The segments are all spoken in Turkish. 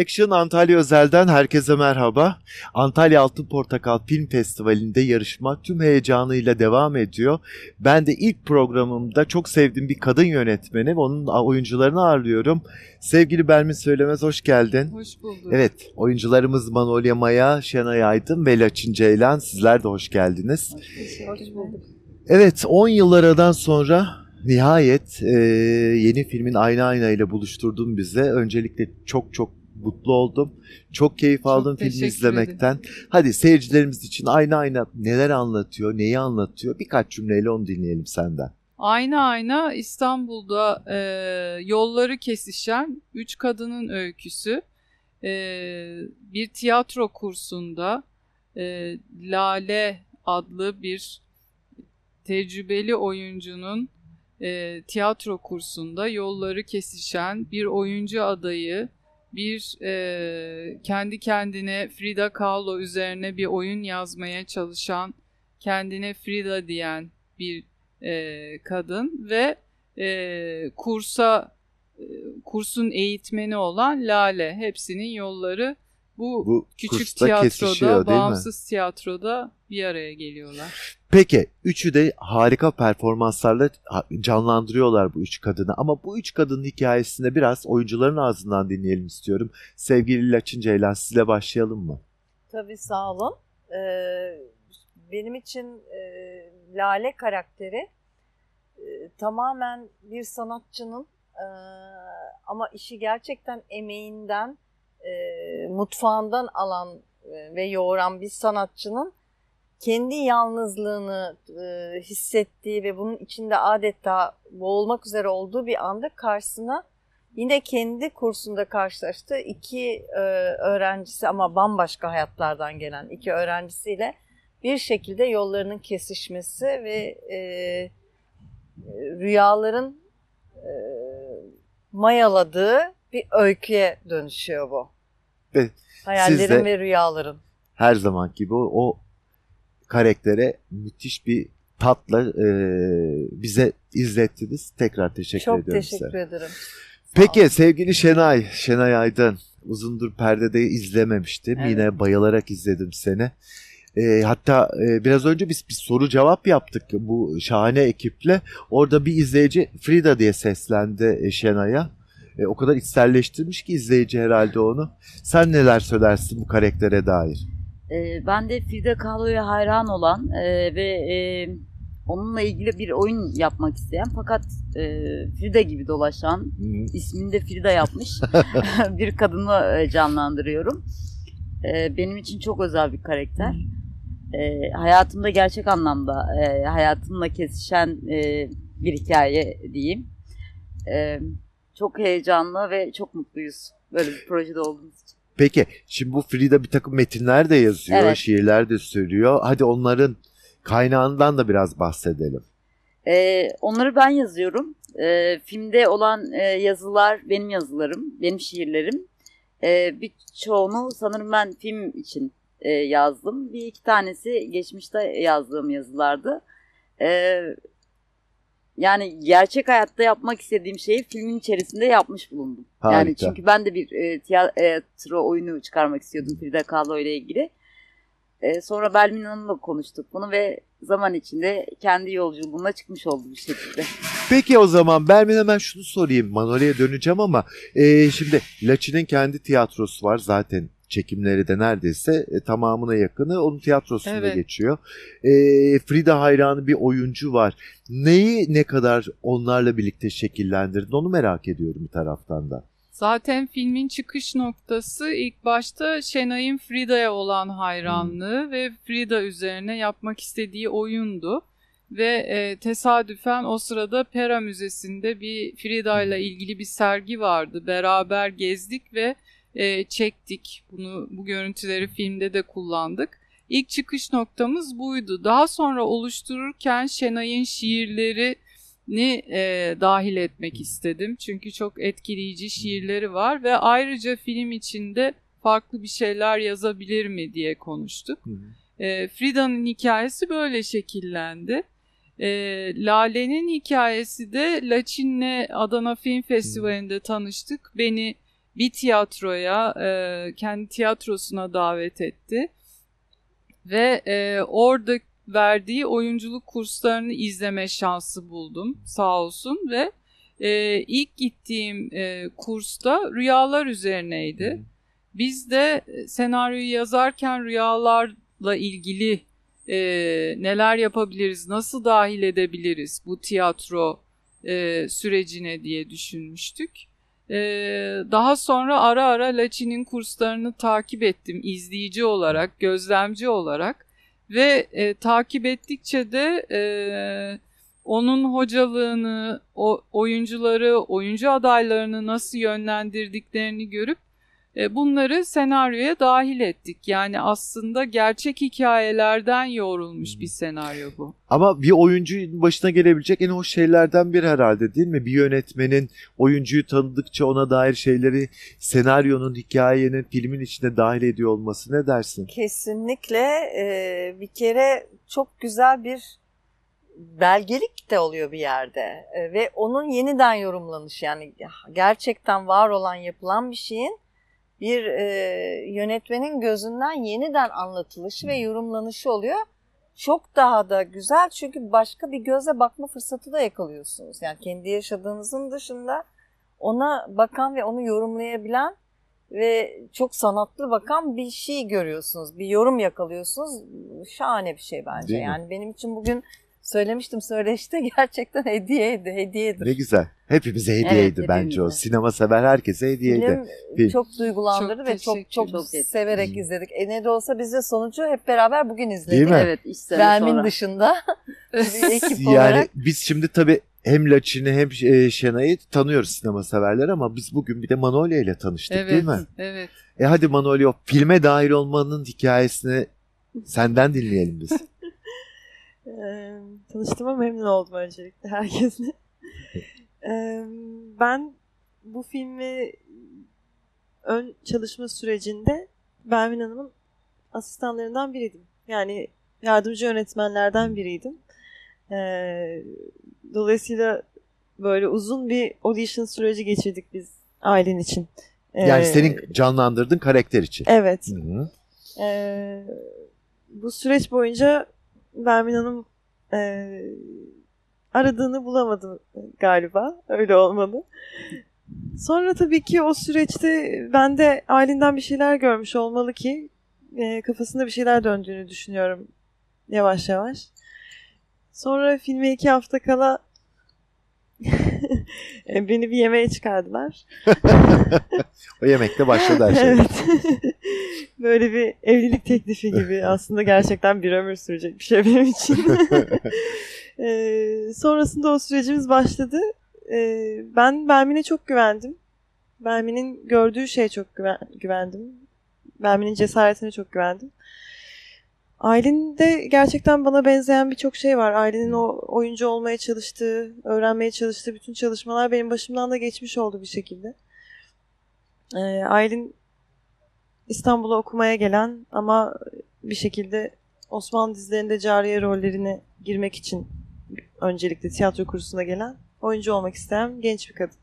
Action Antalya Özel'den herkese merhaba. Antalya Altın Portakal Film Festivali'nde yarışma tüm heyecanıyla devam ediyor. Ben de ilk programımda çok sevdiğim bir kadın yönetmeni, onun oyuncularını ağırlıyorum. Sevgili Bermin Söylemez hoş geldin. Hoş bulduk. Evet, oyuncularımız Manolya Maya, Şenay Aydın ve Laçin Ceylan. Sizler de hoş geldiniz. Hoş bulduk. Evet, 10 yıl aradan sonra nihayet e, yeni filmin Ayna Ayna ile buluşturdun bize. Öncelikle çok çok mutlu oldum. Çok keyif aldım filmi teşekkür izlemekten. Hadi seyircilerimiz için Ayna Ayna neler anlatıyor, neyi anlatıyor? Birkaç cümleyle onu dinleyelim senden. Ayna ayna İstanbul'da e, yolları kesişen üç kadının öyküsü. E, bir tiyatro kursunda e, Lale adlı bir tecrübeli oyuncunun e, tiyatro kursunda yolları kesişen bir oyuncu adayı, bir e, kendi kendine Frida Kahlo üzerine bir oyun yazmaya çalışan, kendine Frida diyen bir e, kadın ve e, kursa e, kursun eğitmeni olan Lale hepsinin yolları bu, Bu küçük kesişiyor tiyatroda, bağımsız tiyatroda bir araya geliyorlar. Peki üçü de harika performanslarla canlandırıyorlar bu üç kadını. Ama bu üç kadının hikayesinde biraz oyuncuların ağzından dinleyelim istiyorum. Sevgili Laçin Ceylan sizle başlayalım mı? Tabii sağ olun. Ee, benim için e, Lale karakteri e, tamamen bir sanatçının e, ama işi gerçekten emeğinden, e, mutfağından alan e, ve yoğuran bir sanatçının kendi yalnızlığını e, hissettiği ve bunun içinde adeta boğulmak üzere olduğu bir anda karşısına yine kendi kursunda karşılaştığı iki e, öğrencisi ama bambaşka hayatlardan gelen iki öğrencisiyle bir şekilde yollarının kesişmesi ve e, rüyaların e, mayaladığı bir öyküye dönüşüyor bu. Ve Hayallerin ve rüyaların. Her zaman gibi o, o karaktere müthiş bir tatla e, bize izlettiniz. Tekrar teşekkür Çok ediyorum teşekkür size. ederim. Peki sevgili Şenay, Şenay Aydın. Uzundur perdede izlememiştim. Evet. Yine bayılarak izledim seni. E, hatta e, biraz önce biz bir soru cevap yaptık bu şahane ekiple. Orada bir izleyici Frida diye seslendi e, Şenay'a. E, o kadar içselleştirmiş ki izleyici herhalde onu. Sen neler söylersin bu karaktere dair? Ee, ben de Frida Kahlo'ya hayran olan e, ve e, onunla ilgili bir oyun yapmak isteyen fakat e, Frida gibi dolaşan, Hı. ismini de Frida yapmış bir kadını e, canlandırıyorum. E, benim için çok özel bir karakter. E, hayatımda gerçek anlamda e, hayatımla kesişen e, bir hikaye diyeyim. E, çok heyecanlı ve çok mutluyuz böyle bir projede olduğumuz için. Peki şimdi bu Frida bir takım metinler de yazıyor, Evet. şiirler de söylüyor. Hadi onların kaynağından da biraz bahsedelim. Ee, onları ben yazıyorum. Ee, filmde olan e, yazılar benim yazılarım, benim şiirlerim. Ee, birçoğunu sanırım ben film için e, yazdım. Bir iki tanesi geçmişte yazdığım yazılardı. Ee, yani gerçek hayatta yapmak istediğim şeyi filmin içerisinde yapmış bulundum. Yani Harika. çünkü ben de bir e, tiyatro oyunu çıkarmak istiyordum Frida Kahlo ile ilgili. E, sonra Belmin Hanım'la konuştuk bunu ve zaman içinde kendi yolculuğuna çıkmış oldu bir şekilde. Peki o zaman ben hemen şunu sorayım. Manolya'ya döneceğim ama e, şimdi Laçin'in kendi tiyatrosu var zaten çekimleri de neredeyse e, tamamına yakını onun tiyatrosunda Evet. geçiyor. E, Frida hayranı bir oyuncu var. Neyi ne kadar onlarla birlikte şekillendirdin onu merak ediyorum bir taraftan da. Zaten filmin çıkış noktası ilk başta Şenay'ın Frida'ya olan hayranlığı ve Frida üzerine yapmak istediği oyundu. Ve e, tesadüfen o sırada Pera Müzesi'nde bir Frida ile ilgili bir sergi vardı. Beraber gezdik ve e, çektik. Bunu bu görüntüleri filmde de kullandık. İlk çıkış noktamız buydu. Daha sonra oluştururken Şenay'ın şiirleri ni e, dahil etmek istedim. Çünkü çok etkileyici şiirleri var ve ayrıca film içinde farklı bir şeyler yazabilir mi diye konuştuk. E, Frida'nın hikayesi böyle şekillendi. E, Lale'nin hikayesi de Laçin'le Adana Film Festivali'nde tanıştık. Beni bir tiyatroya, e, kendi tiyatrosuna davet etti. Ve e, orada verdiği oyunculuk kurslarını izleme şansı buldum sağ olsun ve e, ilk gittiğim e, kursta rüyalar üzerineydi. Biz de e, senaryoyu yazarken rüyalarla ilgili e, neler yapabiliriz, nasıl dahil edebiliriz bu tiyatro e, sürecine diye düşünmüştük. E, daha sonra ara ara Laçin'in kurslarını takip ettim izleyici olarak, gözlemci olarak. Ve e, takip ettikçe de e, onun hocalığını, o oyuncuları, oyuncu adaylarını nasıl yönlendirdiklerini görüp bunları senaryoya dahil ettik. Yani aslında gerçek hikayelerden yoğrulmuş bir senaryo bu. Ama bir oyuncunun başına gelebilecek en hoş şeylerden biri herhalde değil mi? Bir yönetmenin oyuncuyu tanıdıkça ona dair şeyleri senaryonun, hikayenin, filmin içine dahil ediyor olması ne dersin? Kesinlikle e, bir kere çok güzel bir belgelik de oluyor bir yerde E, ve onun yeniden yorumlanışı yani gerçekten var olan yapılan bir şeyin bir e, yönetmenin gözünden yeniden anlatılışı ve yorumlanışı oluyor. Çok daha da güzel çünkü başka bir göze bakma fırsatı da yakalıyorsunuz. Yani kendi yaşadığınızın dışında ona bakan ve onu yorumlayabilen ve çok sanatlı bakan bir şey görüyorsunuz. Bir yorum yakalıyorsunuz. Şahane bir şey bence. Değil mi? yani benim için bugün söylemiştim söyleşte gerçekten hediyeydi, hediyedir. Ne güzel. Hepimize hediyeydi Evet, bence o. hepimize. Sinema sever herkese hediyeydi. Film Film. çok duygulandırdı Çok ve çok çok, ederim. severek Hmm. izledik. E ne de olsa biz de sonucu hep beraber bugün izledik. Değil mi? Evet, iş sene Vermin sonra. dışında bir ekip Yani olarak. biz şimdi tabii hem Laçin'i hem e, Şenay'ı tanıyoruz sinema severler ama biz bugün bir de Manolya ile tanıştık evet, değil mi? evet. E hadi Manolya o filme dahil olmanın hikayesini senden dinleyelim biz. Ee, tanıştığıma memnun oldum öncelikle herkesle. Ee, ben bu filmi ön çalışma sürecinde Bervin Hanım'ın asistanlarından biriydim. Yani yardımcı yönetmenlerden biriydim. Ee, dolayısıyla böyle uzun bir audition süreci geçirdik biz ailen için. Yani Ee, senin canlandırdığın karakter için. Evet. Hı-hı. Ee, bu süreç boyunca Bermin Hanım e, aradığını bulamadı galiba. Öyle olmadı. Sonra tabii ki o süreçte ben de Aylin'den bir şeyler görmüş olmalı ki e, kafasında bir şeyler döndüğünü düşünüyorum yavaş yavaş. Sonra filme iki hafta kala e, beni bir yemeğe çıkardılar. O yemekte başladı her şey. Evet. Böyle bir evlilik teklifi gibi aslında gerçekten bir ömür sürecek bir şey benim için. Ee, sonrasında o sürecimiz başladı. Ee, ben Bermin'e çok güvendim. Bermin'in gördüğü şeye çok güven- güvendim. Bermin'in cesaretine çok güvendim. Aylin'de gerçekten bana benzeyen birçok şey var. Aylin'in o oyuncu olmaya çalıştığı, öğrenmeye çalıştığı bütün çalışmalar benim başımdan da geçmiş oldu bir şekilde. Ee, Aylin İstanbul'a okumaya gelen ama bir şekilde Osmanlı dizilerinde cariye rollerine girmek için öncelikle tiyatro kursuna gelen, oyuncu olmak isteyen genç bir kadın.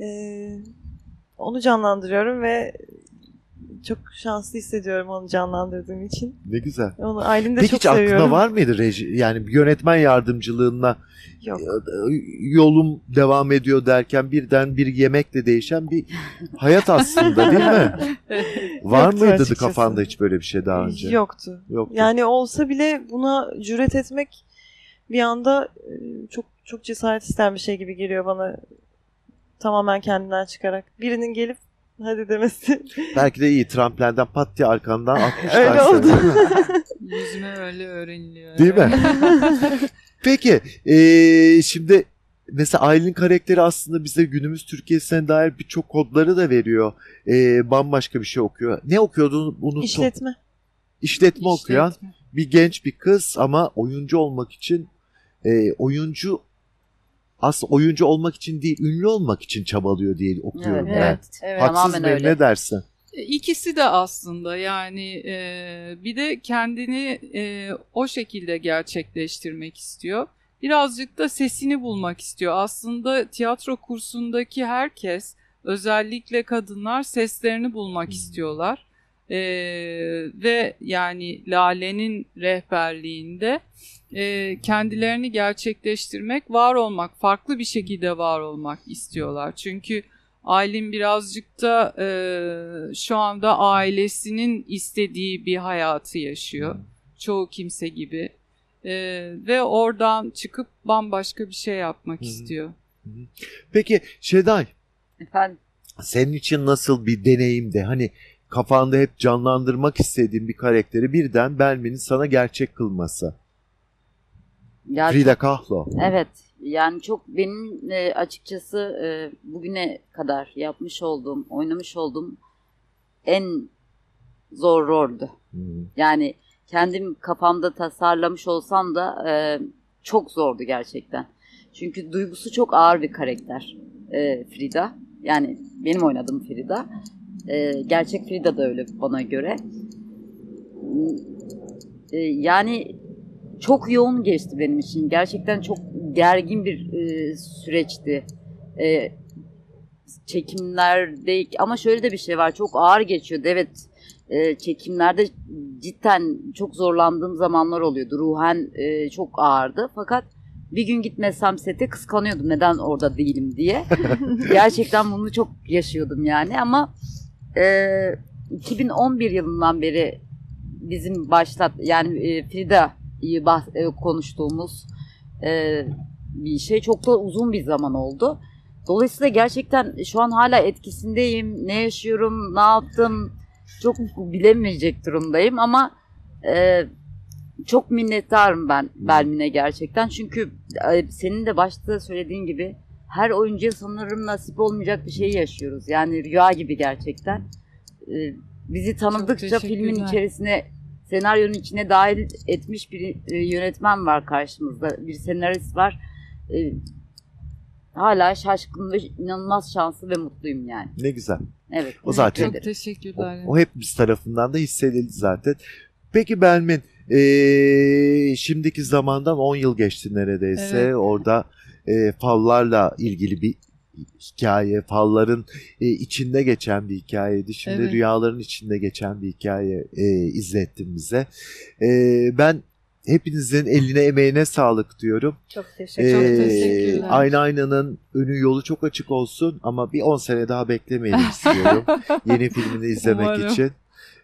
Ee, onu canlandırıyorum ve çok şanslı hissediyorum onu canlandırdığım için. Ne güzel. Onu Aylin de Peki çok hiç aklına seviyorum. var mıydı reji, yani yönetmen yardımcılığına Yok. yolum devam ediyor derken birden bir yemekle değişen bir hayat aslında değil mi? Var Yoktu mıydı açıkçası. kafanda hiç böyle bir şey daha önce? Yoktu. Yoktu. Yani olsa bile buna cüret etmek bir anda e, çok çok cesaret isteyen bir şey gibi geliyor bana. Tamamen kendinden çıkarak. Birinin gelip hadi demesi. Belki de iyi tramplenden pat diye arkandan atmışlar Öyle seni, oldu. Yüzme öyle öğreniliyor. Değil mi? Peki eee, şimdi mesela Aylin karakteri aslında bize günümüz Türkiye'sine dair birçok kodları da veriyor. Eee, bambaşka bir şey okuyor. Ne okuyordu unuttum. İşletme. İşletme okuyan İşletme. bir genç bir kız ama oyuncu olmak için eee, oyuncu aslında oyuncu olmak için değil ünlü olmak için çabalıyor diye okuyorum Evet, ben. evet. Evet. Haksız öyle. ne dersin? E, İkisi de aslında yani e, bir de kendini e, o şekilde gerçekleştirmek istiyor. Birazcık da sesini bulmak istiyor. Aslında tiyatro kursundaki herkes özellikle kadınlar seslerini bulmak istiyorlar. Ee, ve yani Lale'nin rehberliğinde e, kendilerini gerçekleştirmek, var olmak, farklı bir şekilde var olmak istiyorlar. Çünkü Aylin birazcık da e, şu anda ailesinin istediği bir hayatı yaşıyor. Çoğu kimse gibi. E, ve oradan çıkıp bambaşka bir şey yapmak Hı hı. istiyor. Peki Şeday Efendim senin için nasıl bir deneyimdi? Hani kafanda hep canlandırmak istediğin bir karakteri birden Belmin'in sana gerçek kılması. ya Frida Kahlo. Evet yani çok benim e, açıkçası e, bugüne kadar yapmış olduğum, oynamış olduğum en zor roldü. Hmm. Yani kendim kafamda tasarlamış olsam da e, çok zordu gerçekten. Çünkü duygusu çok ağır bir karakter e, Frida. Yani benim oynadığım Frida. E, gerçek Frida da öyle bana göre. E, yani çok yoğun geçti benim için. Gerçekten çok gergin bir e, süreçti. E, çekimlerde ama şöyle de bir şey var. Çok ağır geçiyordu. Evet e, çekimlerde cidden çok zorlandığım zamanlar oluyordu. Ruhen e, çok ağırdı. Fakat bir gün gitmesem sete kıskanıyordum neden orada değilim diye. Gerçekten bunu çok yaşıyordum yani ama e, 2011 yılından beri bizim başlat yani e, Frida'yı bah- e, konuştuğumuz e, bir şey çok da uzun bir zaman oldu. Dolayısıyla gerçekten şu an hala etkisindeyim. Ne yaşıyorum, ne yaptım çok bilemeyecek durumdayım ama e, çok minnettarım ben Belmin'e gerçekten. Çünkü e, senin de başta söylediğin gibi her oyuncuya sanırım nasip olmayacak bir şey yaşıyoruz. Yani rüya gibi gerçekten. E, bizi tanıdıkça filmin teşekkürler. içerisine senaryonun içine dahil etmiş bir e, yönetmen var karşımızda. Bir senarist var. E, hala şaşkın ve inanılmaz şanslı ve mutluyum yani. Ne güzel. Evet. O zaten- Çok ederim. O, teşekkürler. o hepimiz tarafından da hissedildi zaten. Peki Belmin, eee, şimdiki zamandan 10 yıl geçti neredeyse. Evet. Orada eee, fallarla ilgili bir hikaye, falların eee, içinde geçen bir hikayeydi. Şimdi Evet. rüyaların içinde geçen bir hikaye eee, izlettin bize. Eee, ben hepinizin eline emeğine sağlık diyorum. Çok teşekkür Ee, Çok teşekkürler. Aynı aynanın önü yolu çok açık olsun ama bir 10 sene daha beklemeyelim istiyorum. Yeni filmini izlemek Umarım. için.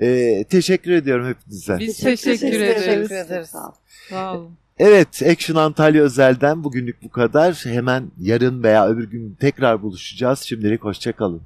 Ee, teşekkür ediyorum hepinize. Biz Teşekkür teşekkür ederiz. Teşekkür ederiz. Sağ olun. Evet, Action Antalya özelden bugünlük bu kadar. Hemen yarın veya öbür gün tekrar buluşacağız. Şimdilik hoşçakalın.